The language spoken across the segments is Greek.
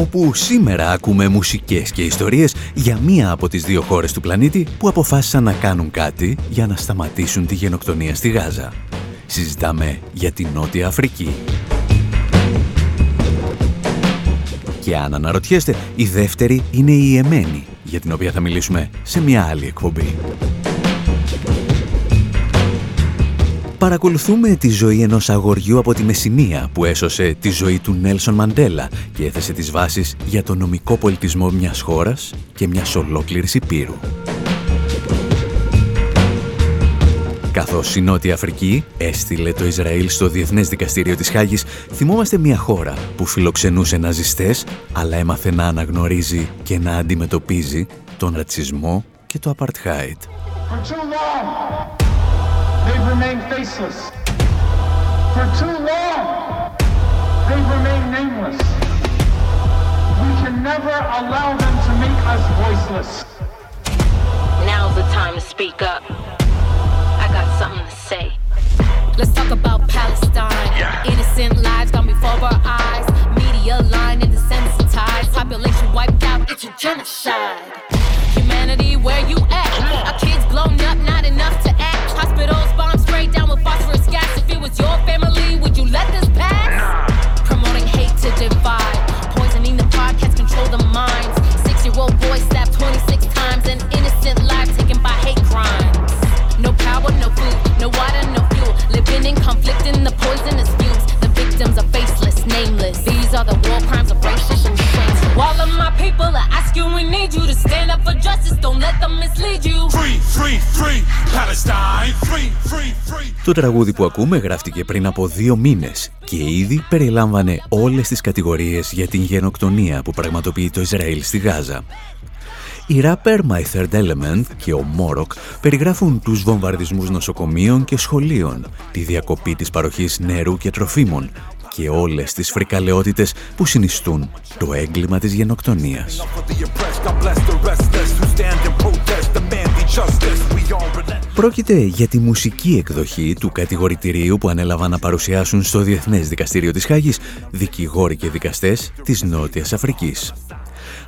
Όπου σήμερα ακούμε μουσικές και ιστορίες για μία από τις δύο χώρες του πλανήτη που αποφάσισαν να κάνουν κάτι για να σταματήσουν τη γενοκτονία στη Γάζα. Συζητάμε για την Νότια Αφρική. Και αν αναρωτιέστε, η δεύτερη είναι η Εμένη, για την οποία θα μιλήσουμε σε μια άλλη εκπομπή. Παρακολουθούμε τη ζωή ενός αγοριού από τη Μεσσηνία που έσωσε τη ζωή του Νέλσον Μαντέλα και έθεσε τις βάσεις για το νομικό πολιτισμό μιας χώρας και μιας ολόκληρης υπήρου. Καθώς η Νότια Αφρική έστειλε το Ισραήλ στο Διεθνές Δικαστήριο της Χάγης, θυμόμαστε μια χώρα που φιλοξενούσε ναζιστές, αλλά έμαθε να αναγνωρίζει και να αντιμετωπίζει τον ρατσισμό και το apartheid. They've remained faceless. For too long, they've remained nameless. We can never allow them to make us voiceless. Now's the time to speak up. I got something to say. Let's talk about Palestine. Yeah. Innocent lives gone before our eyes. Media line and desensitized. Population wiped out. It's a genocide. Humanity, where you at? Our kids blown up, not enough to act. Hospitals All of my people are asking, we need you to stand up for justice. Don't let them mislead you. Free, free, free, Palestine. Free, free, free. Το τραγούδι που ακούμε γράφτηκε πριν από δύο μήνες και ήδη περιλάμβανε όλες τις κατηγορίες για την γενοκτονία που πραγματοποιεί το Ισραήλ στη Γάζα. Οι ράπερ My Third Element και ο Μόροκ περιγράφουν τους βομβαρδισμούς νοσοκομείων και σχολείων, τη διακοπή της παροχής νερού και τροφίμων και όλες τις φρικαλαιότητες που συνιστούν το έγκλημα της γενοκτονίας. Πρόκειται για τη μουσική εκδοχή του κατηγορητηρίου που ανέλαβαν να παρουσιάσουν στο Διεθνές Δικαστήριο της Χάγης δικηγόροι και δικαστές της Νότιας Αφρικής.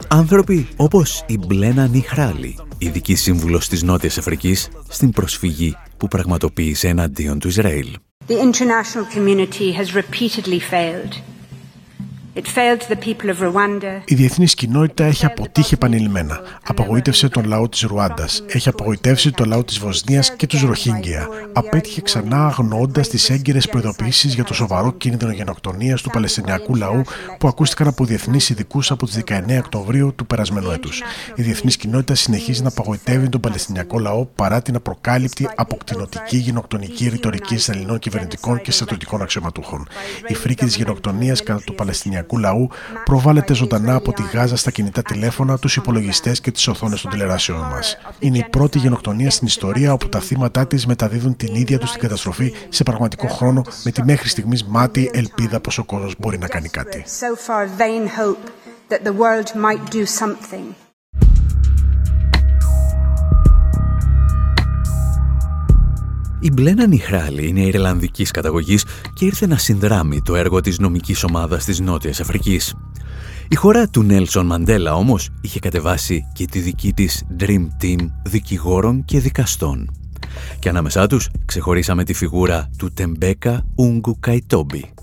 Άνθρωποι όπως η Μπλένα Νιχράλη, ειδική σύμβουλος της Νότιας Αφρικής, στην προσφυγή που πραγματοποίησε εναντίον του Ισραήλ. The international community has repeatedly failed. Η διεθνής κοινότητα έχει αποτύχει επανειλημμένα. Απογοήτευσε τον λαό της Ρουάντας. Έχει απογοητεύσει τον λαό της Βοσνίας και τους Ροχίνγκια. Απέτυχε ξανά αγνοώντας τις έγκυρες προειδοποιήσει για το σοβαρό κίνδυνο γενοκτονίας του Παλαιστινιακού λαού που ακούστηκαν από διεθνείς ειδικούς από τις 19 Οκτωβρίου του περασμένου έτους. Η διεθνής κοινότητα συνεχίζει να απογοητεύει τον Παλαιστινιακό λαό παρά την απροκάλυπτη αποκτηνωτική γενοκτονική ρητορική Ισραηλινών κυβερνητικών και στρατιωτικών αξιωματούχων. Η φρίκη της γενοκτονίας κατά του Παλαιστινιακού Παλαιστινιακού λαού προβάλλεται ζωντανά από τη Γάζα στα κινητά τηλέφωνα, τους υπολογιστές και τις οθόνες των τηλεράσεων μας. Είναι η πρώτη γενοκτονία στην ιστορία όπου τα θύματα της μεταδίδουν την ίδια τους την καταστροφή σε πραγματικό χρόνο με τη μέχρι στιγμής μάτι ελπίδα πως ο κόσμος μπορεί να κάνει κάτι. Η Μπλένα Νιχράλη είναι Ιρλανδικής καταγωγής και ήρθε να συνδράμει το έργο της νομικής ομάδας της Νότιας Αφρικής. Η χώρα του Νέλσον Μαντέλα όμως είχε κατεβάσει και τη δική της Dream Team δικηγόρων και δικαστών. Και ανάμεσά τους ξεχωρίσαμε τη φιγούρα του Τεμπέκα Ούγκου Καϊτόμπι.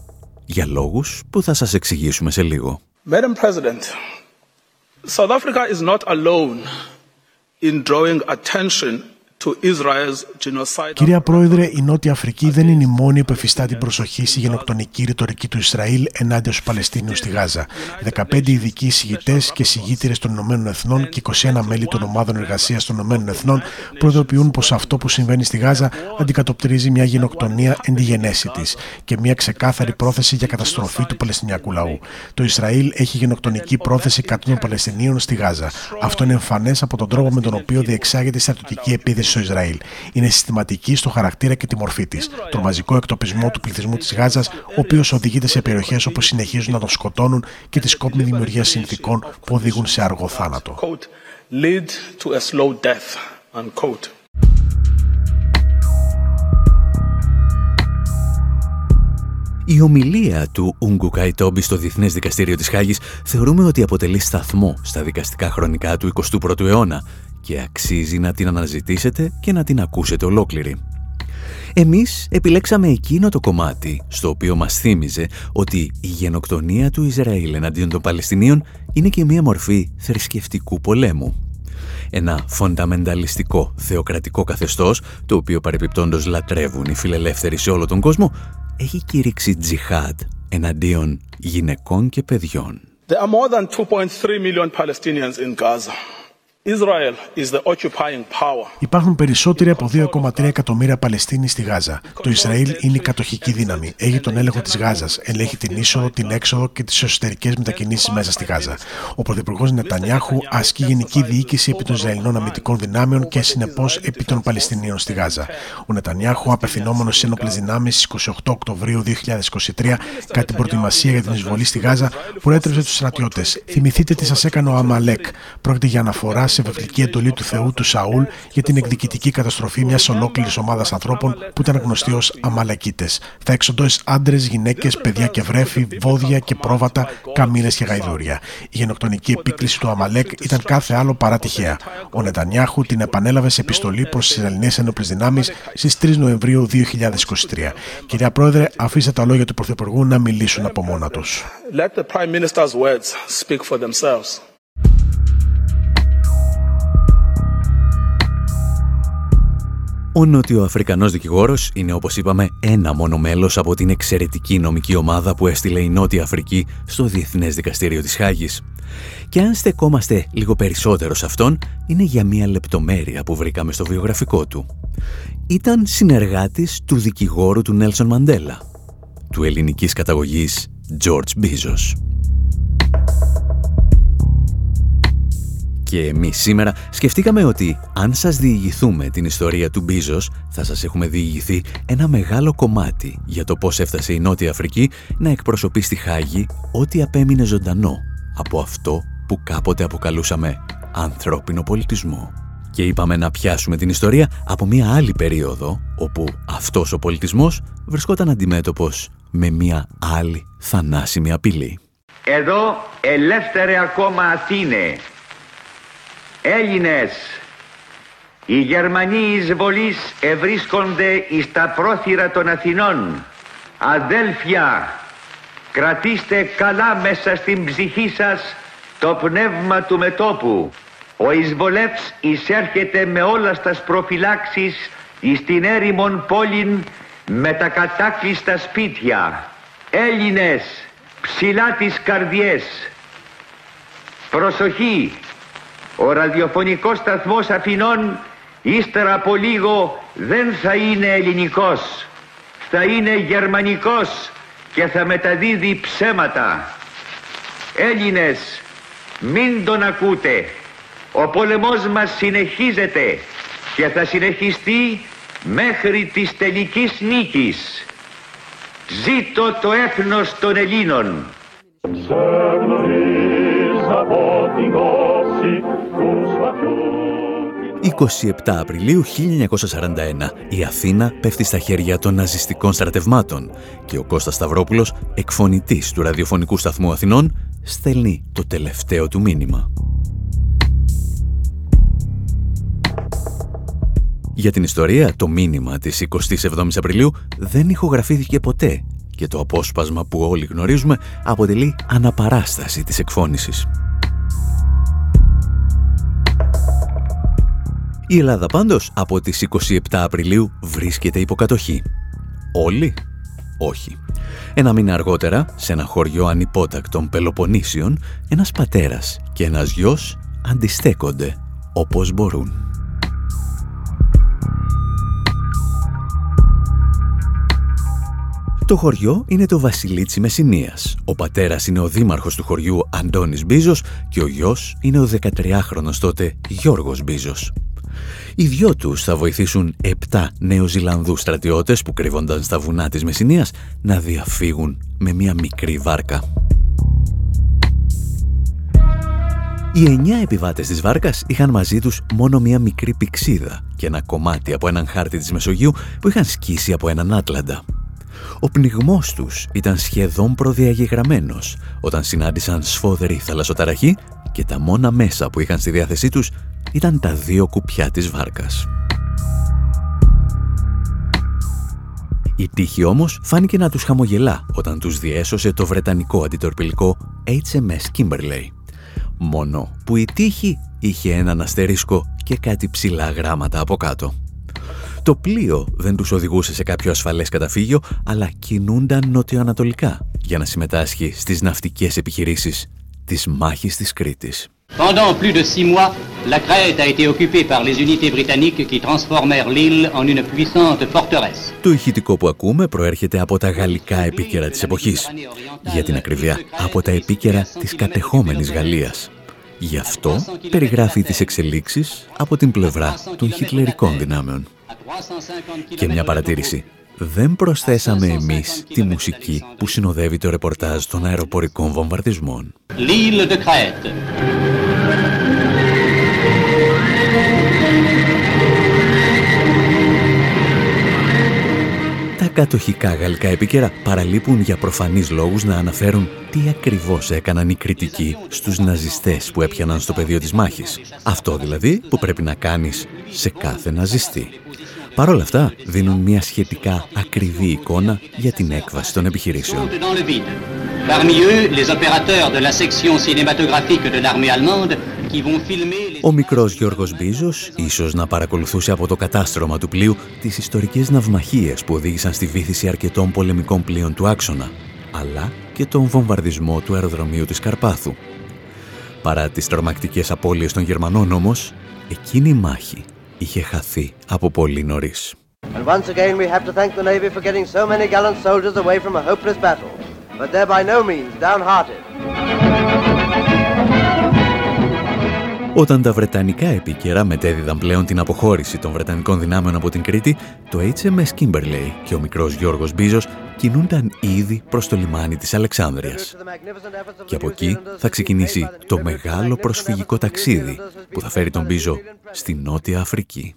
Για λόγους που θα σας εξηγήσουμε σε λίγο. Madam President, South Africa is not alone in drawing attention Κυρία Πρόεδρε, η Νότια Αφρική δεν είναι η μόνη που εφιστά την προσοχή στη γενοκτονική ρητορική του Ισραήλ ενάντια στους Παλαιστίνιους στη Γάζα. 15 ειδικοί εισηγητές και εισηγήτηρε των Ηνωμένων Εθνών και 21 μέλη των ομάδων εργασίας των Ηνωμένων Εθνών προειδοποιούν πως αυτό που συμβαίνει στη Γάζα αντικατοπτρίζει μια γενοκτονία εν τη γενέση της και μια ξεκάθαρη πρόθεση για καταστροφή του Παλαιστινιακού λαού. Το Ισραήλ έχει γενοκτονική πρόθεση κατά των Παλαιστινίων στη Γάζα. Αυτό είναι εμφανές από τον τρόπο με τον οποίο διεξάγεται η στρατιωτική επίδεση στο Ισραήλ. Είναι συστηματική στο χαρακτήρα και τη μορφή της. Το μαζικό εκτοπισμό του πληθυσμού της Γάζας, ο οποίος οδηγείται σε περιοχές όπου συνεχίζουν να τον σκοτώνουν και τη σκόπιμη δημιουργία συνθήκων που οδηγούν σε αργό θάνατο. Η ομιλία του Ούγκου Καϊτόμπι στο Διεθνές Δικαστήριο της Χάγης θεωρούμε ότι αποτελεί σταθμό στα δικαστικά χρονικά του 21ου αιώνα και αξίζει να την αναζητήσετε και να την ακούσετε ολόκληρη. Εμείς επιλέξαμε εκείνο το κομμάτι στο οποίο μας θύμιζε ότι η γενοκτονία του Ισραήλ εναντίον των Παλαιστινίων είναι και μία μορφή θρησκευτικού πολέμου. Ένα φονταμενταλιστικό θεοκρατικό καθεστώς, το οποίο παρεπιπτόντως λατρεύουν οι φιλελεύθεροι σε όλο τον κόσμο, έχει κηρύξει τζιχάτ εναντίον γυναικών και παιδιών. There are more than 2.3 million Palestinians in Gaza. Υπάρχουν περισσότεροι από 2,3 εκατομμύρια Παλαιστίνοι στη Γάζα. Το Ισραήλ είναι η κατοχική δύναμη. Έχει τον έλεγχο της Γάζας. Ελέγχει την είσοδο, την έξοδο και τις εσωτερικές μετακινήσεις μέσα στη Γάζα. Ο Πρωθυπουργός Νετανιάχου ασκεί γενική διοίκηση επί των Ισραηλινών αμυντικών δυνάμεων και συνεπώς επί των Παλαιστινίων στη Γάζα. Ο Νετανιάχου, απευθυνόμενος στι ένοπλε δυνάμεις στις 28 Οκτωβρίου 2023, κατά την προετοιμασία για την εισβολή στη Γάζα, προέτρεψε του στρατιώτες. Θυμηθείτε τι σας έκανε ο Αμαλέκ. Πρόκειται για αναφορά σε βεβλική εντολή του Θεού του Σαούλ για την εκδικητική καταστροφή μιας ολόκληρης ομάδας ανθρώπων που ήταν γνωστοί ως Αμαλακίτες. Θα εξοντώσει άντρες, γυναίκες, παιδιά και βρέφη, βόδια και πρόβατα, καμίνες και γαϊδούρια. Η γενοκτονική επίκληση του Αμαλέκ ήταν κάθε άλλο παρά τυχαία. Ο Νετανιάχου την επανέλαβε σε επιστολή προς τις Ισραηλινέ Ένοπλες Δυνάμεις στις 3 Νοεμβρίου 2023. Κυρία Πρόεδρε, αφήστε τα λόγια του Πρωθυπουργού να μιλήσουν από μόνα τους. Ο Νότιο-Αφρικανός δικηγόρος είναι όπως είπαμε ένα μόνο μέλος από την εξαιρετική νομική ομάδα που έστειλε η Νότια Αφρική στο Διεθνές Δικαστήριο της Χάγης. Και αν στεκόμαστε λίγο περισσότερο σε αυτόν, είναι για μία λεπτομέρεια που βρήκαμε στο βιογραφικό του. Ήταν συνεργάτης του δικηγόρου του Νέλσον Μαντέλα, του ελληνικής καταγωγής George Bezos. Και εμείς σήμερα σκεφτήκαμε ότι αν σας διηγηθούμε την ιστορία του Μπίζος, θα σας έχουμε διηγηθεί ένα μεγάλο κομμάτι για το πώς έφτασε η Νότια Αφρική να εκπροσωπεί στη Χάγη ό,τι απέμεινε ζωντανό από αυτό που κάποτε αποκαλούσαμε ανθρώπινο πολιτισμό. Και είπαμε να πιάσουμε την ιστορία από μια άλλη περίοδο, όπου αυτός ο πολιτισμός βρισκόταν αντιμέτωπος με μια άλλη θανάσιμη απειλή. Εδώ ελεύθερε ακόμα Αθήνε Έλληνες, οι Γερμανοί εισβολείς ευρίσκονται εις τα πρόθυρα των Αθηνών. Αδέλφια, κρατήστε καλά μέσα στην ψυχή σας το πνεύμα του μετόπου. Ο εισβολεύς εισέρχεται με όλας στα προφυλάξεις εις την έρημον πόλην με τα κατάκλειστα σπίτια. Έλληνες, ψηλά τις καρδιές. Προσοχή, ο ραδιοφωνικός σταθμός Αθηνών ύστερα από λίγο δεν θα είναι ελληνικός. Θα είναι γερμανικός και θα μεταδίδει ψέματα. Έλληνες, μην τον ακούτε. Ο πολεμός μας συνεχίζεται και θα συνεχιστεί μέχρι της τελικής νίκης. Ζήτω το έθνος των Ελλήνων. 27 Απριλίου 1941 η Αθήνα πέφτει στα χέρια των ναζιστικών στρατευμάτων και ο Κώστας Σταυρόπουλος, εκφωνητής του ραδιοφωνικού σταθμού Αθηνών, στέλνει το τελευταίο του μήνυμα. Για την ιστορία, το μήνυμα της 27ης Απριλίου δεν ηχογραφήθηκε ποτέ και το απόσπασμα που όλοι γνωρίζουμε αποτελεί αναπαράσταση της εκφώνησης. Η Ελλάδα πάντως από τις 27 Απριλίου βρίσκεται υποκατοχή. Όλοι; Όχι. Ένα μήνα αργότερα, σε ένα χωριό ανυπότακτων Πελοποννήσιων, ένας πατέρας και ένας γιος αντιστέκονται όπως μπορούν. Το χωριό είναι το Βασιλίτσι Μεσσηνίας. Ο πατέρας είναι ο δήμαρχος του χωριού Αντώνης Μπίζος και ο γιος είναι ο 13χρονος τότε Γιώργος Μπίζος. Οι δυο τους θα βοηθήσουν επτά Νεοζηλανδούς στρατιώτες που κρύβονταν στα βουνά της Μεσσηνίας να διαφύγουν με μια μικρή βάρκα. Οι εννιά επιβάτες της βάρκας είχαν μαζί τους μόνο μια μικρή πηξίδα και ένα κομμάτι από έναν χάρτη της Μεσογείου που είχαν σκίσει από έναν Άτλαντα. Ο πνιγμός τους ήταν σχεδόν προδιαγεγραμμένος όταν συνάντησαν σφόδερη θαλασσοταραχή και τα μόνα μέσα που είχαν στη διάθεσή τους ήταν τα δύο κουπιά της βάρκας. Η τύχη όμως φάνηκε να τους χαμογελά όταν τους διέσωσε το βρετανικό αντιτορπιλικό HMS Kimberley. Μόνο που η τύχη είχε έναν αστερίσκο και κάτι ψηλά γράμματα από κάτω. Το πλοίο δεν τους οδηγούσε σε κάποιο ασφαλές καταφύγιο, αλλά κινούνταν νοτιοανατολικά για να συμμετάσχει στις ναυτικές επιχειρήσεις της μάχης της Κρήτης. Pendant plus de six mois, la Crète a été occupée par les unités britanniques qui transformèrent l'île en une puissante forteresse. Το ηχητικό που ακούμε προέρχεται από τα γαλλικά επίκαιρα της εποχής. Για την ακριβία, από τα επίκαιρα της κατεχόμενης Γαλλίας. Γι' αυτό περιγράφει τις εξελίξεις από την πλευρά των χιτλερικών δυνάμεων. Και μια παρατήρηση. Δεν προσθέσαμε εμείς τη μουσική που συνοδεύει το ρεπορτάζ των αεροπορικών βομβαρδισμών. L'île de Crète. Τα κατοχικά γαλλικά επίκαιρα παραλείπουν για προφανείς λόγους να αναφέρουν τι ακριβώς έκαναν οι κριτικοί στους ναζιστές που έπιαναν στο πεδίο της μάχης. Αυτό δηλαδή που πρέπει να κάνεις σε κάθε ναζιστή. Παρ' όλα αυτά δίνουν μια σχετικά ακριβή εικόνα για την έκβαση των επιχειρήσεων. Dans le vide. Parmi eux, les opérateurs de la section cinématographique de l'armée allemande qui vont filmer les... Ο μικρός Γιώργος Μπίζος ίσως να παρακολουθούσε από το κατάστρωμα του πλοίου τις ιστορικές ναυμαχίες που οδήγησαν στη βήθηση αρκετών πολεμικών πλοίων του άξονα, αλλά και τον βομβαρδισμό του αεροδρομίου της Καρπάθου. Παρά τις τρομακτικές απώλειες των Γερμανών όμως, εκείνη η μάχη είχε χαθεί από πολύ νωρίς. And once again we have to thank the Navy for getting so many gallant soldiers away from a hopeless battle. But they're by no means downhearted. Όταν τα Βρετανικά επίκαιρα μετέδιδαν πλέον την αποχώρηση των Βρετανικών δυνάμεων από την Κρήτη, το HMS Kimberley και ο μικρός Γιώργος Μπίζος κινούνταν ήδη προς το λιμάνι της Αλεξάνδρειας. Και από εκεί θα ξεκινήσει το μεγάλο προσφυγικό ταξίδι που θα φέρει τον Μπίζο στη Νότια Αφρική.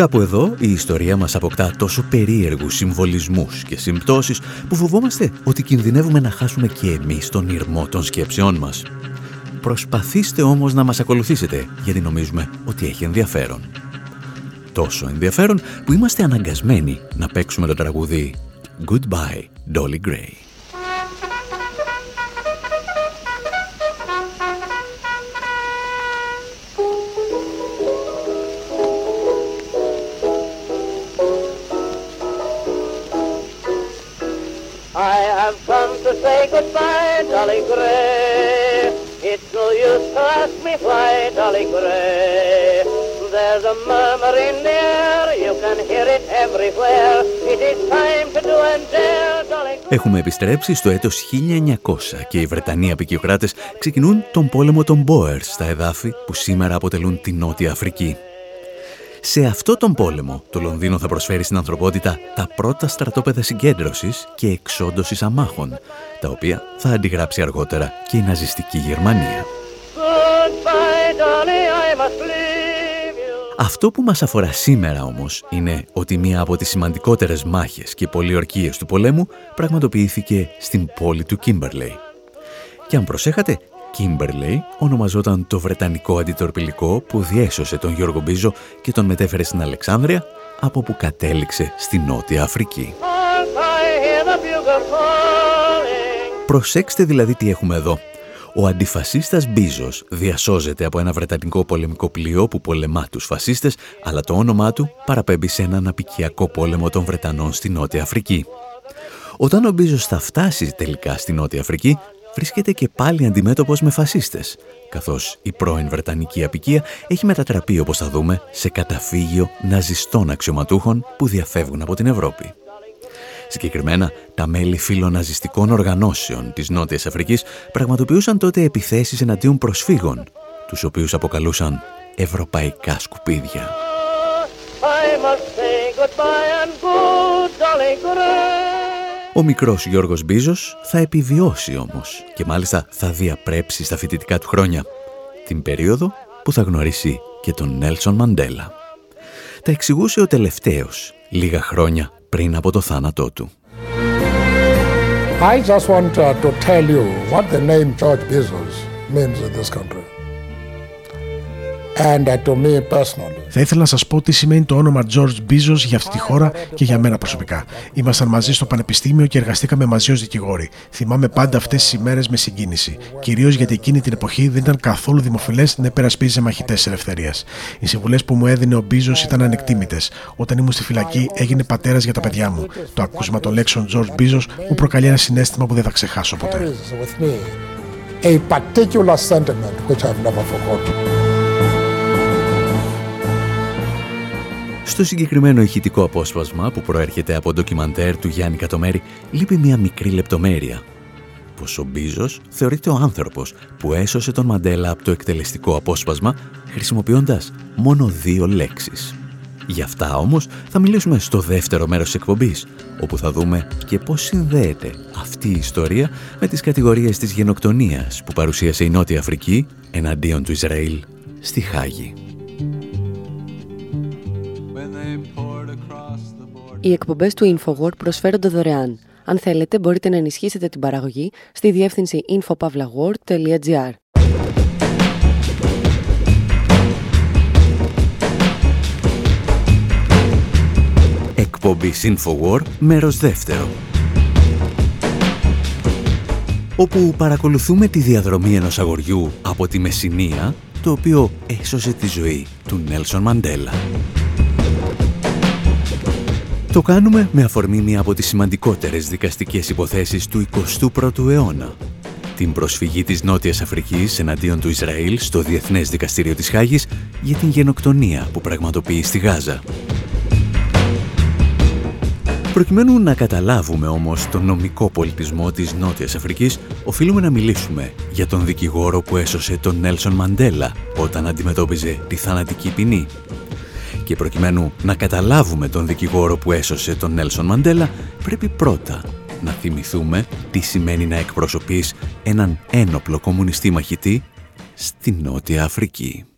Κάπου εδώ η ιστορία μας αποκτά τόσο περίεργους συμβολισμούς και συμπτώσεις που φοβόμαστε ότι κινδυνεύουμε να χάσουμε και εμείς τον ήρμο των σκέψεών μας. Προσπαθήστε όμως να μας ακολουθήσετε γιατί νομίζουμε ότι έχει ενδιαφέρον. Τόσο ενδιαφέρον που είμαστε αναγκασμένοι να παίξουμε το τραγούδι Goodbye Dolly Gray. Say goodbye, Dolly Gray. It's no use to ask me why, Dolly Gray. There's a murmur in the air, you can hear it everywhere. It is time to do and dare, Dolly Gray. Έχουμε επιστρέψει στο έτος 1900 και οι Βρετανοί απεικιοκράτες ξεκινούν τον πόλεμο των Boers στα εδάφη που σήμερα αποτελούν τη Νότια Αφρική. Σε αυτό τον πόλεμο, το Λονδίνο θα προσφέρει στην ανθρωπότητα τα πρώτα στρατόπεδα συγκέντρωσης και εξόντωσης αμάχων, τα οποία θα αντιγράψει αργότερα και η ναζιστική Γερμανία. Goodbye, Dolly, I must leave you. Αυτό που μας αφορά σήμερα όμως είναι ότι μία από τις σημαντικότερες μάχες και πολιορκίες του πολέμου πραγματοποιήθηκε στην πόλη του Κίμπερλεϊ. Και αν προσέχατε, Κίμπερλεϊ ονομαζόταν το βρετανικό αντιτορπιλικό που διέσωσε τον Γιώργο Μπίζο και τον μετέφερε στην Αλεξάνδρεια, από που κατέληξε στη Νότια Αφρική. Hark, I hear the bugle calling. Προσέξτε δηλαδή τι έχουμε εδώ. Ο αντιφασίστας Μπίζος διασώζεται από ένα βρετανικό πολεμικό πλοίο που πολεμά τους φασίστες, αλλά το όνομά του παραπέμπει σε έναν απικιακό πόλεμο των Βρετανών στη Νότια Αφρική. Όταν ο Μπίζος θα φτάσει τελικά στη Νότια Αφρική, βρίσκεται και πάλι αντιμέτωπος με φασίστες, καθώς η πρώην Βρετανική απικία έχει μετατραπεί, όπως θα δούμε, σε καταφύγιο ναζιστών αξιωματούχων που διαφεύγουν από την Ευρώπη. Συγκεκριμένα, τα μέλη φιλοναζιστικών οργανώσεων της Νότιας Αφρικής πραγματοποιούσαν τότε επιθέσεις εναντίον προσφύγων, τους οποίους αποκαλούσαν «ευρωπαϊκά σκουπίδια». Ο μικρός Γιώργος Μπίζος θα επιβιώσει όμως και μάλιστα θα διαπρέψει στα φοιτητικά του χρόνια, την περίοδο που θα γνωρίσει και τον Νέλσον Μαντέλα. Τα εξηγούσε ο τελευταίος, λίγα χρόνια πριν από το θάνατό του. I just want uh, to tell you what the name George Bezos means in this country. And uh, to me personally. Θα ήθελα να σας πω τι σημαίνει το όνομα George Bezos για αυτή τη χώρα και για μένα προσωπικά. Ήμασταν μαζί στο Πανεπιστήμιο και εργαστήκαμε μαζί ως δικηγόροι. Θυμάμαι πάντα αυτές τις ημέρες με συγκίνηση. Κυρίως γιατί εκείνη την εποχή δεν ήταν καθόλου δημοφιλές να υπερασπίζει μαχητές τη ελευθερίας. Οι συμβουλές που μου έδινε ο Μπίζο ήταν ανεκτήμητες. Όταν ήμουν στη φυλακή, έγινε πατέρας για τα παιδιά μου. Το ακούσμα των λέξεων George Bezos μου προκαλεί ένα συνέστημα που δεν θα ξεχάσω ποτέ. A particular sentiment which I've never forgotten. Στο συγκεκριμένο ηχητικό απόσπασμα που προέρχεται από ντοκιμαντέρ του Γιάννη Κατομέρη λείπει μια μικρή λεπτομέρεια. Πως ο Μπίζος θεωρείται ο άνθρωπος που έσωσε τον Μαντέλα από το εκτελεστικό απόσπασμα χρησιμοποιώντας μόνο δύο λέξεις. Γι' αυτά όμως θα μιλήσουμε στο δεύτερο μέρος της εκπομπής, όπου θα δούμε και πώς συνδέεται αυτή η ιστορία με τις κατηγορίες της γενοκτονίας που παρουσίασε η Νότια Αφρική εναντίον του Ισραήλ στη Χάγη. Οι εκπομπές του InfoWord προσφέρονται δωρεάν. Αν θέλετε, μπορείτε να ενισχύσετε την παραγωγή στη διεύθυνση infopavlagor.gr. Εκπομπή InfoWord, μέρος δεύτερο. Όπου παρακολουθούμε τη διαδρομή ενός αγοριού από τη Μεσσηνία, το οποίο έσωσε τη ζωή του Νέλσον Μαντέλα. Το κάνουμε με αφορμή μία από τις σημαντικότερες δικαστικές υποθέσεις του 21ου αιώνα. Την προσφυγή της Νότιας Αφρικής εναντίον του Ισραήλ στο Διεθνές Δικαστήριο της Χάγης για την γενοκτονία που πραγματοποιεί στη Γάζα. Προκειμένου να καταλάβουμε όμως τον νομικό πολιτισμό της Νότιας Αφρικής, οφείλουμε να μιλήσουμε για τον δικηγόρο που έσωσε τον Νέλσον Μαντέλα όταν αντιμετώπιζε τη θανατική ποινή και προκειμένου να καταλάβουμε τον δικηγόρο που έσωσε τον Νέλσον Μαντέλα, πρέπει πρώτα να θυμηθούμε τι σημαίνει να εκπροσωπείς έναν ένοπλο κομμουνιστή μαχητή στη Νότια Αφρική.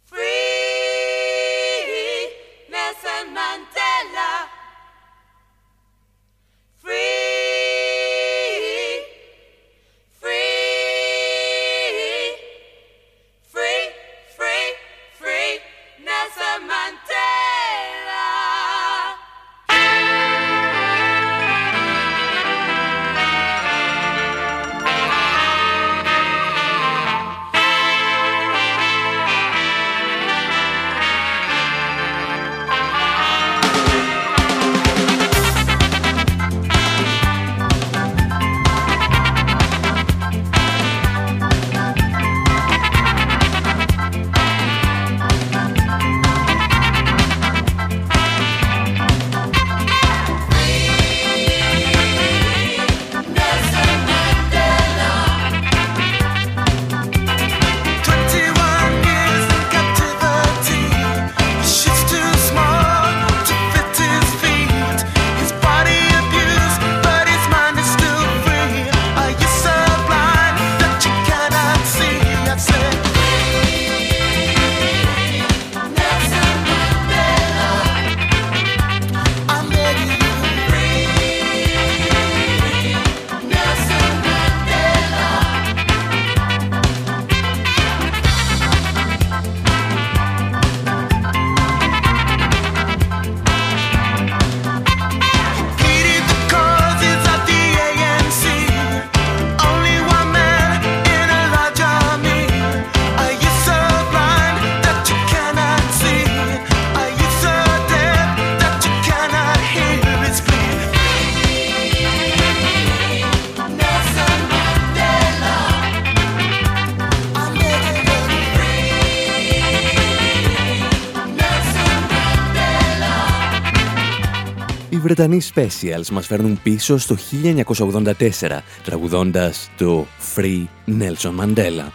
Βρετανοί Specials μας φέρνουν πίσω στο 1984, τραγουδώντας το Free Nelson Mandela.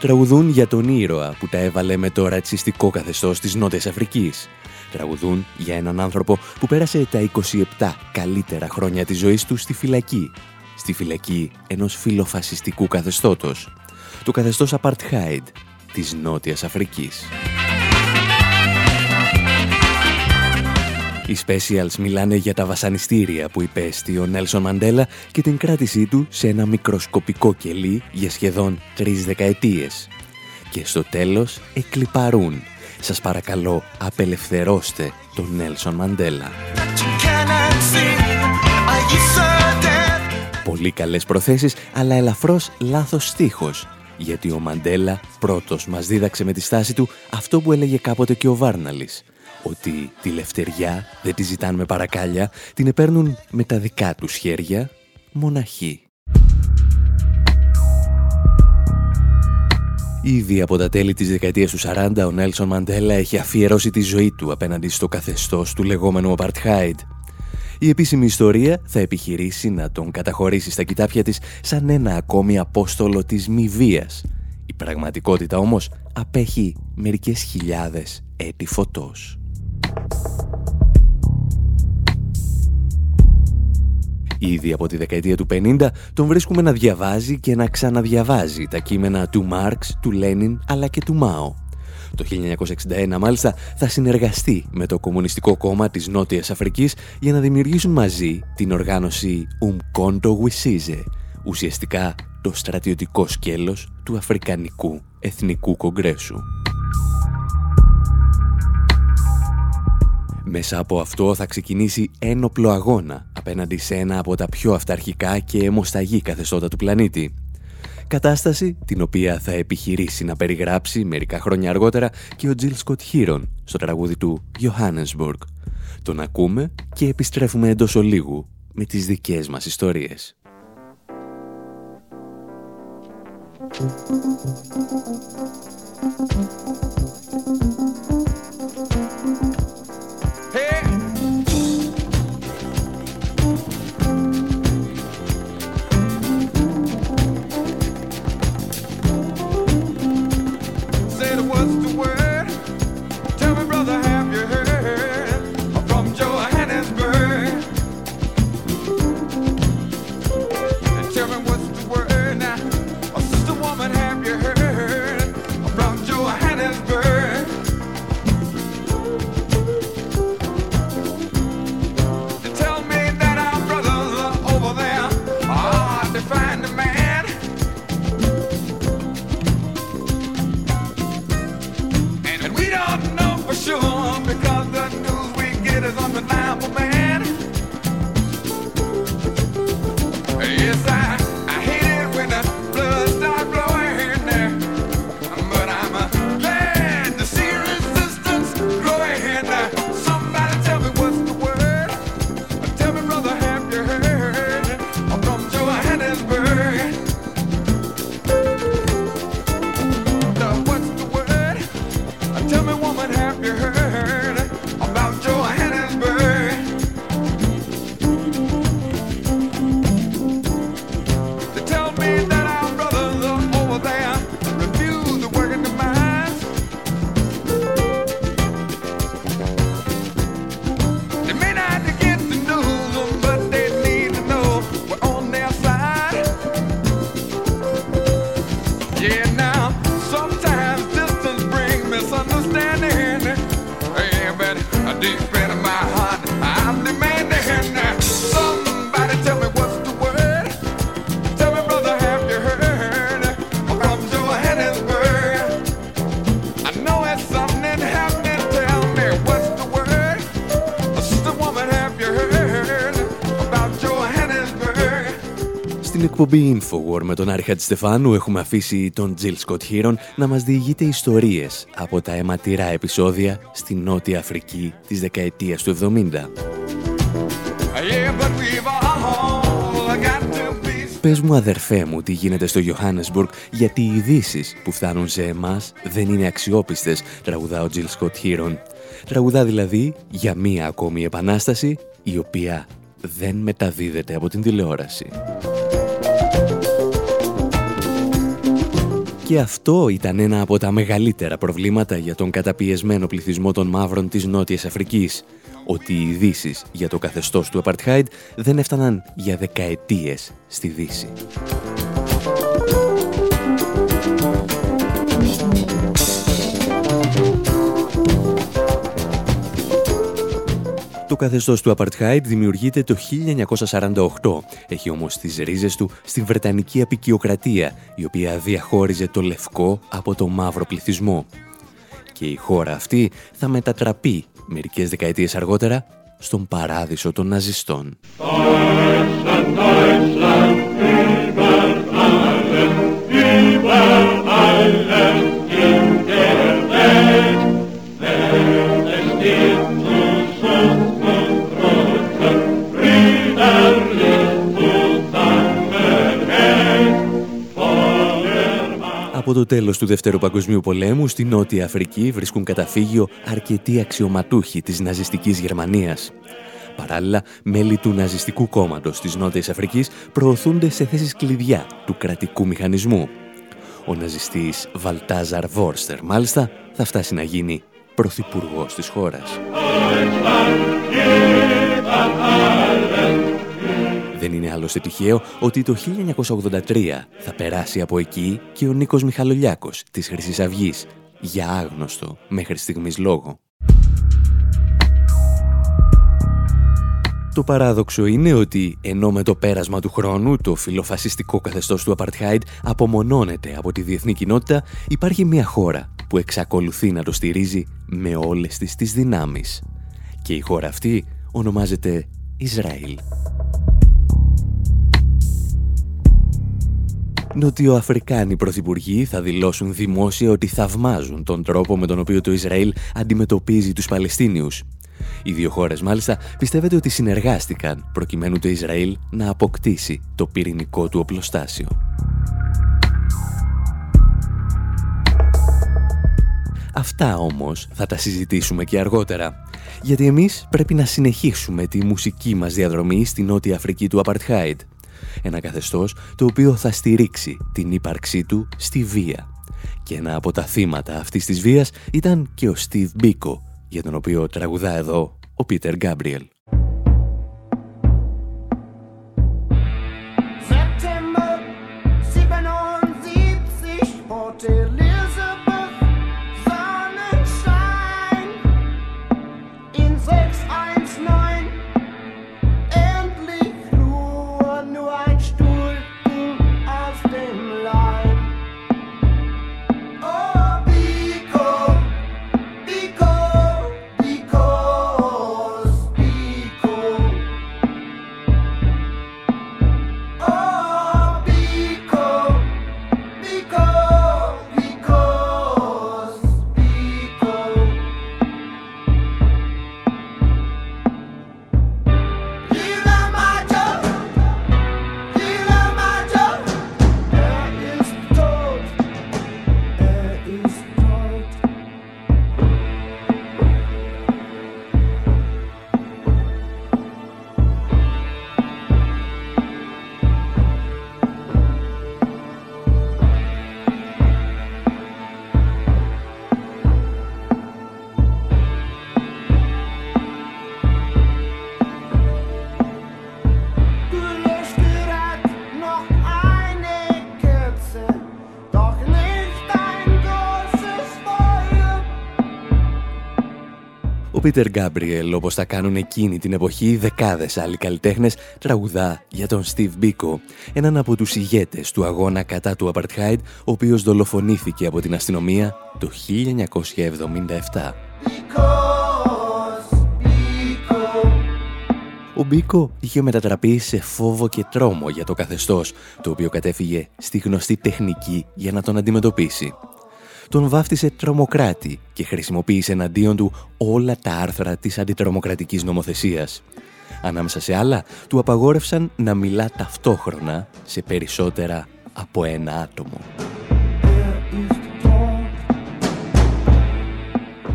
Τραγουδούν για τον ήρωα που τα έβαλε με το ρατσιστικό καθεστώς της Νότιας Αφρικής. Τραγουδούν για έναν άνθρωπο που πέρασε τα 27 καλύτερα χρόνια της ζωής του στη φυλακή. Στη φυλακή ενός φιλοφασιστικού καθεστώτος. Το καθεστώς Apartheid της Νότιας Αφρικής. Οι Specials μιλάνε για τα βασανιστήρια που υπέστη ο Νέλσον Μαντέλα και την κράτησή του σε ένα μικροσκοπικό κελί για σχεδόν τρεις δεκαετίες. Και στο τέλος εκλυπαρούν. Σας παρακαλώ απελευθερώστε τον Νέλσον Μαντέλα. Πολύ καλές προθέσεις, αλλά ελαφρώς λάθος στίχος. Γιατί ο Μαντέλα πρώτος μας δίδαξε με τη στάση του αυτό που έλεγε κάποτε και ο Βάρναλης ότι τη λευτεριά δεν τη ζητάνε με παρακάλια, την επέρνουν με τα δικά τους χέρια μοναχοί. Ήδη από τα τέλη της δεκαετίας του 40 ο Νέλσον Μαντέλα έχει αφιερώσει τη ζωή του απέναντι στο καθεστώς του λεγόμενου Apartheid. Η επίσημη ιστορία θα επιχειρήσει να τον καταχωρήσει στα κοιτάπια της σαν ένα ακόμη απόστολο της μη βίας. Η πραγματικότητα όμως απέχει μερικές χιλιάδες έτη φωτός. Ήδη από τη δεκαετία του 50 τον βρίσκουμε να διαβάζει και να ξαναδιαβάζει τα κείμενα του Μάρξ, του Λένιν αλλά και του Μάο. Το 1961 μάλιστα θα συνεργαστεί με το Κομμουνιστικό Κόμμα της Νότιας Αφρικής για να δημιουργήσουν μαζί την οργάνωση Umkonto Wisize, ουσιαστικά το στρατιωτικό σκέλος του Αφρικανικού Εθνικού Κογκρέσου. Μέσα από αυτό θα ξεκινήσει ένοπλο αγώνα απέναντι σε ένα από τα πιο αυταρχικά και αιμοσταγή καθεστώτα του πλανήτη. Κατάσταση την οποία θα επιχειρήσει να περιγράψει μερικά χρόνια αργότερα και ο Τζιλ Σκοτ Χίρον στο τραγούδι του Johannesburg. Τον ακούμε και επιστρέφουμε εντός ολίγου με τις δικές μας ιστορίες. εκπομπή Infowar με τον Άρη Χατζηστεφάνου έχουμε αφήσει τον Τζιλ Σκοτ Χίρον να μας διηγείται ιστορίες από τα αιματηρά επεισόδια στη Νότια Αφρική της δεκαετίας του 70. Πες μου αδερφέ μου τι γίνεται στο Johannesburg γιατί οι ειδήσεις που φτάνουν σε εμάς δεν είναι αξιόπιστες, τραγουδά ο Τζιλ Σκοτ Χίρον. Τραγουδά δηλαδή για μία ακόμη επανάσταση η οποία δεν μεταδίδεται από την τηλεόραση. Και αυτό ήταν ένα από τα μεγαλύτερα προβλήματα για τον καταπιεσμένο πληθυσμό των μαύρων της Νότιας Αφρικής, ότι οι ειδήσεις για το καθεστώς του Απαρτχάιντ δεν έφταναν για δεκαετίες στη Δύση. Το καθεστώς του Apartheid δημιουργείται το 1948. Έχει όμως τις ρίζες του στην Βρετανική απικιοκρατία, η οποία διαχώριζε το λευκό από το μαύρο πληθυσμό. Και η χώρα αυτή θα μετατραπεί μερικές δεκαετίες αργότερα στον παράδεισο των ναζιστών. Τέλος του Δεύτερου Παγκοσμίου Πολέμου στη Νότια Αφρική βρίσκουν καταφύγιο αρκετοί αξιωματούχοι της ναζιστικής Γερμανίας. Παράλληλα, μέλη του ναζιστικού κόμματος της Νότιας Αφρικής προωθούνται σε θέσεις κλειδιά του κρατικού μηχανισμού. Ο ναζιστής Βαλτάζαρ Βόρστερ, μάλιστα, θα φτάσει να γίνει πρωθυπουργός της χώρας. Δεν είναι άλλωστε τυχαίο ότι το 1983 θα περάσει από εκεί και ο Νίκος Μιχαλολιάκος της χρυσής αυγής για άγνωστο μέχρι στιγμής λόγο. Το παράδοξο είναι ότι ενώ με το πέρασμα του χρόνου το φιλοφασιστικό καθεστώς του Απαρτχάιντ απομονώνεται από τη διεθνή κοινότητα, υπάρχει μια χώρα που εξακολουθεί να το στηρίζει με όλες τις τις δυνάμεις. Και η χώρα αυτή ονομάζεται Ισραήλ. Νοτιοαφρικάνοι πρωθυπουργοί θα δηλώσουν δημόσια ότι θαυμάζουν τον τρόπο με τον οποίο το Ισραήλ αντιμετωπίζει τους Παλαιστίνιους. Οι δύο χώρες μάλιστα πιστεύετε ότι συνεργάστηκαν προκειμένου το Ισραήλ να αποκτήσει το πυρηνικό του οπλοστάσιο. Αυτά όμως θα τα συζητήσουμε και αργότερα. Γιατί εμείς πρέπει να συνεχίσουμε τη μουσική μας διαδρομή στη Νότια Αφρική του Απαρτχάιντ. Ένα καθεστώς το οποίο θα στηρίξει την ύπαρξή του στη βία. Και ένα από τα θύματα αυτής της βίας ήταν και ο Στίβ Μπίκο, για τον οποίο τραγουδά εδώ ο Πίτερ Γκάμπριελ. Πίτερ Γκάμπριελ, όπως τα κάνουν εκείνη την εποχή, δεκάδες άλλοι καλλιτέχνες τραγουδά για τον Στίβ Μπίκο, έναν από τους ηγέτες του αγώνα κατά του Απαρτχάιντ, ο οποίος δολοφονήθηκε από την αστυνομία το 1977. Ο Μπίκο είχε μετατραπεί σε φόβο και τρόμο για το καθεστώς, το οποίο κατέφυγε στη γνωστή τεχνική για να τον αντιμετωπίσει τον βάφτισε τρομοκράτη και χρησιμοποίησε εναντίον του όλα τα άρθρα της αντιτρομοκρατικής νομοθεσίας. Ανάμεσα σε άλλα, του απαγόρευσαν να μιλά ταυτόχρονα σε περισσότερα από ένα άτομο.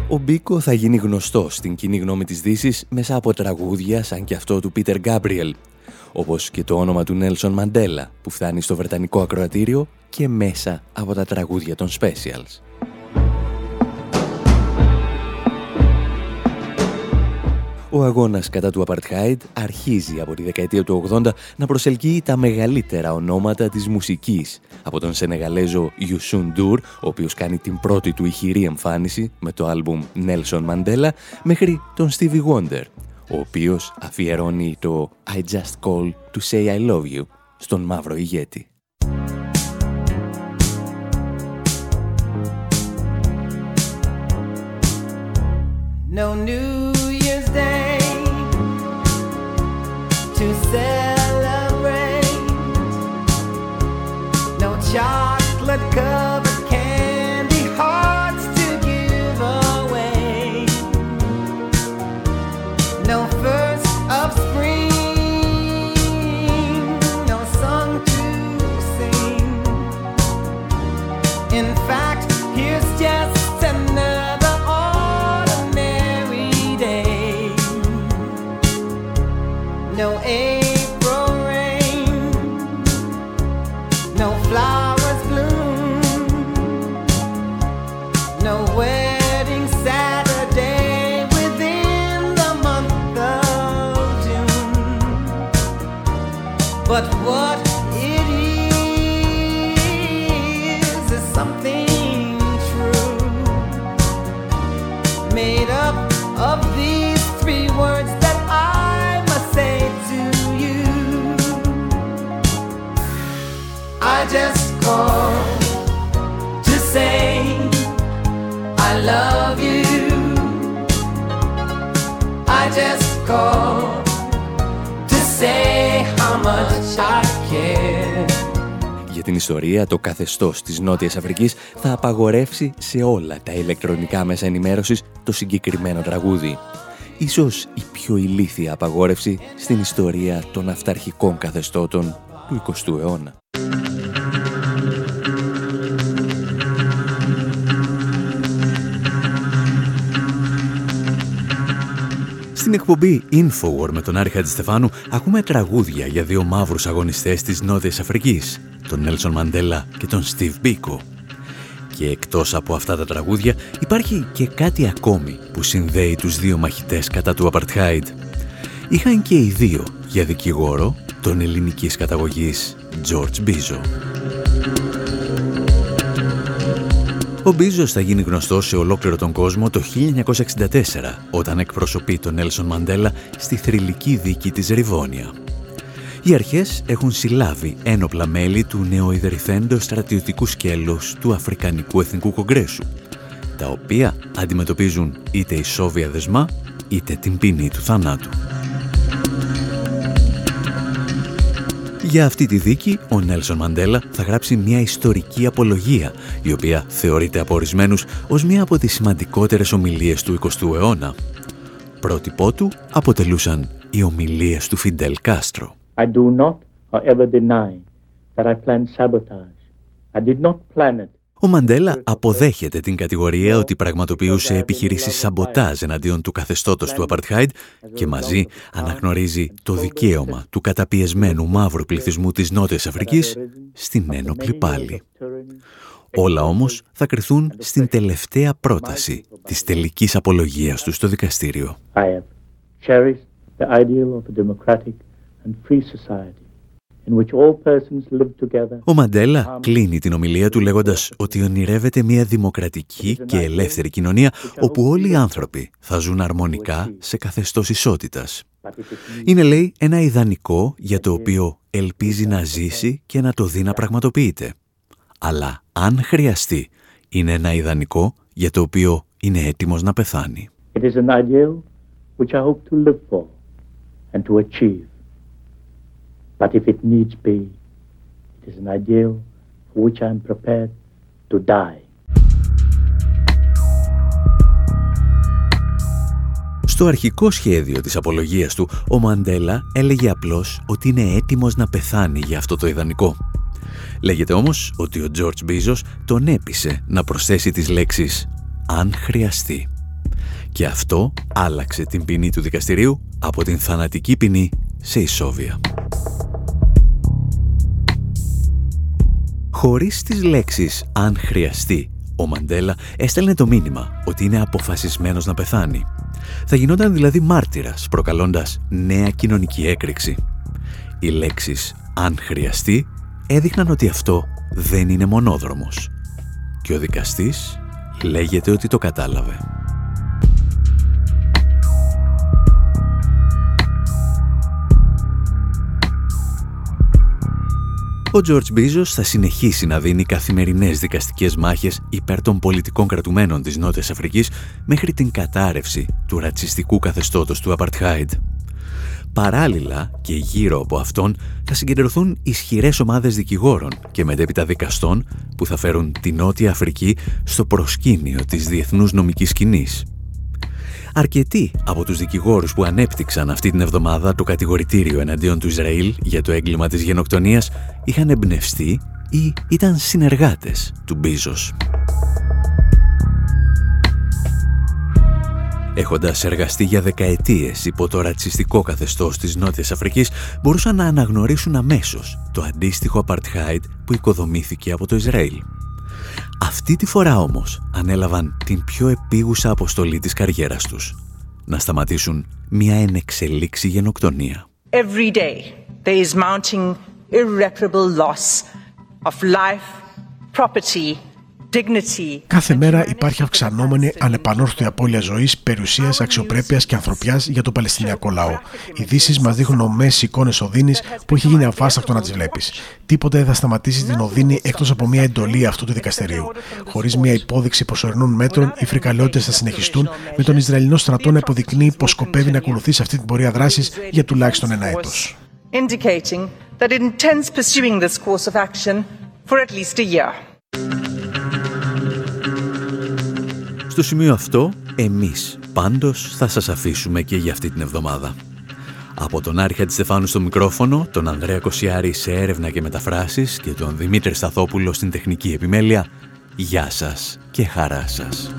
Ο Μπίκο θα γίνει γνωστός στην κοινή γνώμη της Δύσης μέσα από τραγούδια σαν και αυτό του Πίτερ Γκάμπριελ, όπως και το όνομα του Νέλσον Μαντέλα που φτάνει στο Βρετανικό ακροατήριο και μέσα από τα τραγούδια των Specials. Ο αγώνας κατά του Apartheid αρχίζει από τη δεκαετία του 80 να προσελκύει τα μεγαλύτερα ονόματα της μουσικής. Από τον Σενεγαλέζο Ιουσούν Ντουρ, ο οποίος κάνει την πρώτη του ηχηρή εμφάνιση με το άλμπουμ Nelson Mandela, μέχρι τον Stevie Wonder, ο οποίος αφιερώνει το I just call to say I love you στον μαύρο ηγέτη. No New την ιστορία, το καθεστώς της Νότιας Αφρικής θα απαγορεύσει σε όλα τα ηλεκτρονικά μέσα ενημέρωσης το συγκεκριμένο τραγούδι. Ίσως η πιο ηλίθια απαγόρευση στην ιστορία των αυταρχικών καθεστώτων του 20ου αιώνα. Στην εκπομπή Infowar με τον Άρη Χατζηστεφάνου ακούμε τραγούδια για δύο μαύρους αγωνιστές της Νότιας Αφρικής, τον Νέλσον Μαντέλα και τον Στίβ Μπίκο. Και εκτός από αυτά τα τραγούδια υπάρχει και κάτι ακόμη που συνδέει τους δύο μαχητές κατά του Apartheid. Είχαν και οι δύο για δικηγόρο τον ελληνικής καταγωγής George Μπίζο. Ο Μπίζος θα γίνει γνωστός σε ολόκληρο τον κόσμο το 1964, όταν εκπροσωπεί τον Νέλσον Μαντέλα στη θρηλυκή δίκη της Ριβόνια. Οι αρχές έχουν συλλάβει ένοπλα μέλη του νεοειδερηθέντος στρατιωτικού σκέλους του Αφρικανικού Εθνικού Κογκρέσου, τα οποία αντιμετωπίζουν είτε ισόβια δεσμά, είτε την ποινή του θανάτου. Για αυτή τη δίκη, ο Νέλσον Μαντέλα θα γράψει μια ιστορική απολογία, η οποία θεωρείται από ορισμένους ως μια από τις σημαντικότερες ομιλίες του 20ου αιώνα. Πρότυπό του αποτελούσαν οι ομιλίες του Φιντέλ Κάστρο. I do not, however, deny that I planned sabotage. I did not plan it. Ο Μαντέλα αποδέχεται την κατηγορία ότι πραγματοποιούσε επιχειρήσεις σαμποτάζ εναντίον του καθεστώτος του Απαρτχάιντ και μαζί αναγνωρίζει το δικαίωμα του καταπιεσμένου μαύρου πληθυσμού της Νότιας Αφρικής στην ένοπλη πάλη. Όλα όμως θα κρυθούν στην τελευταία πρόταση της τελικής απολογίας του στο δικαστήριο. I have cherished the ideal of a democratic and free society Ο Μαντέλα κλείνει την ομιλία του λέγοντας ότι ονειρεύεται μια δημοκρατική και ελεύθερη κοινωνία όπου όλοι οι άνθρωποι θα ζουν αρμονικά σε καθεστώς ισότητας. Είναι, λέει, ένα ιδανικό για το οποίο ελπίζει να ζήσει και να το δει να πραγματοποιείται. Αλλά αν χρειαστεί, είναι ένα ιδανικό για το οποίο είναι έτοιμος να πεθάνει. It is an ideal which I hope to live for and to achieve. But if it needs be, it is an ideal for which I am prepared to die. Στο αρχικό σχέδιο της απολογίας του, ο Μαντέλα έλεγε απλώς ότι είναι έτοιμος να πεθάνει για αυτό το ιδανικό. Λέγεται όμως ότι ο George Μπίζος τον έπεισε να προσθέσει τις λέξεις «αν χρειαστεί». Και αυτό άλλαξε την ποινή του δικαστηρίου από την θανατική ποινή σε ισόβια. Χωρίς τις λέξεις «αν χρειαστεί», ο Μαντέλα έστελνε το μήνυμα ότι είναι αποφασισμένος να πεθάνει. Θα γινόταν δηλαδή μάρτυρας, προκαλώντας νέα κοινωνική έκρηξη. Οι λέξεις «αν χρειαστεί» έδειχναν ότι αυτό δεν είναι μονόδρομος. Και ο δικαστής λέγεται ότι το κατάλαβε. Ο Τζορτζ Μπίζος θα συνεχίσει να δίνει καθημερινές δικαστικές μάχες υπέρ των πολιτικών κρατουμένων της Νότιας Αφρικής μέχρι την κατάρρευση του ρατσιστικού καθεστώτος του Απαρτχάιντ. Παράλληλα και γύρω από αυτόν θα συγκεντρωθούν ισχυρές ομάδες δικηγόρων και μετέπειτα δικαστών που θα φέρουν τη Νότια Αφρική στο προσκήνιο της διεθνούς νομικής σκηνής. Αρκετοί από τους δικηγόρους που ανέπτυξαν αυτή την εβδομάδα το κατηγορητήριο εναντίον του Ισραήλ για το έγκλημα της γενοκτονίας είχαν εμπνευστεί ή ήταν συνεργάτες του Μπίζος. Έχοντας εργαστεί για δεκαετίες υπό το ρατσιστικό καθεστώς της Νότιας Αφρικής, μπορούσαν να αναγνωρίσουν αμέσως το αντίστοιχο apartheid που οικοδομήθηκε από το Ισραήλ. Αυτή τη φορά όμως ανέλαβαν την πιο επίγουσα αποστολή της καριέρας τους. Να σταματήσουν μια ενεξελίξη γενοκτονία. Every day there is mounting irreparable loss of life, property, Κάθε μέρα υπάρχει αυξανόμενη ανεπανόρθωτη απώλεια ζωής, περιουσίας, αξιοπρέπειας και ανθρωπιάς για το Παλαιστινιακό λαό. Οι ειδήσεις μας δείχνουν ομέ εικόνες οδύνης που έχει γίνει αβάστακτο να τις βλέπεις. Τίποτε δεν θα σταματήσει την οδύνη εκτός από μια εντολή αυτού του δικαστηρίου. Χωρίς μια υπόδειξη προσωρινών μέτρων, οι φρικαλαιότητες θα συνεχιστούν, με τον Ισραηλινό στρατό να υποδεικνύει πως σκοπεύει να ακολουθήσει αυτή την πορεία δράσης για τουλάχιστον ένα έτος. Στο σημείο αυτό, εμείς πάντως θα σας αφήσουμε και για αυτή την εβδομάδα. Από τον Άρχα της Στεφάνου στο μικρόφωνο, τον Ανδρέα Κοσιάρη σε έρευνα και μεταφράσεις και τον Δημήτρη Σταθόπουλο στην τεχνική επιμέλεια, γεια σας και χαρά σας.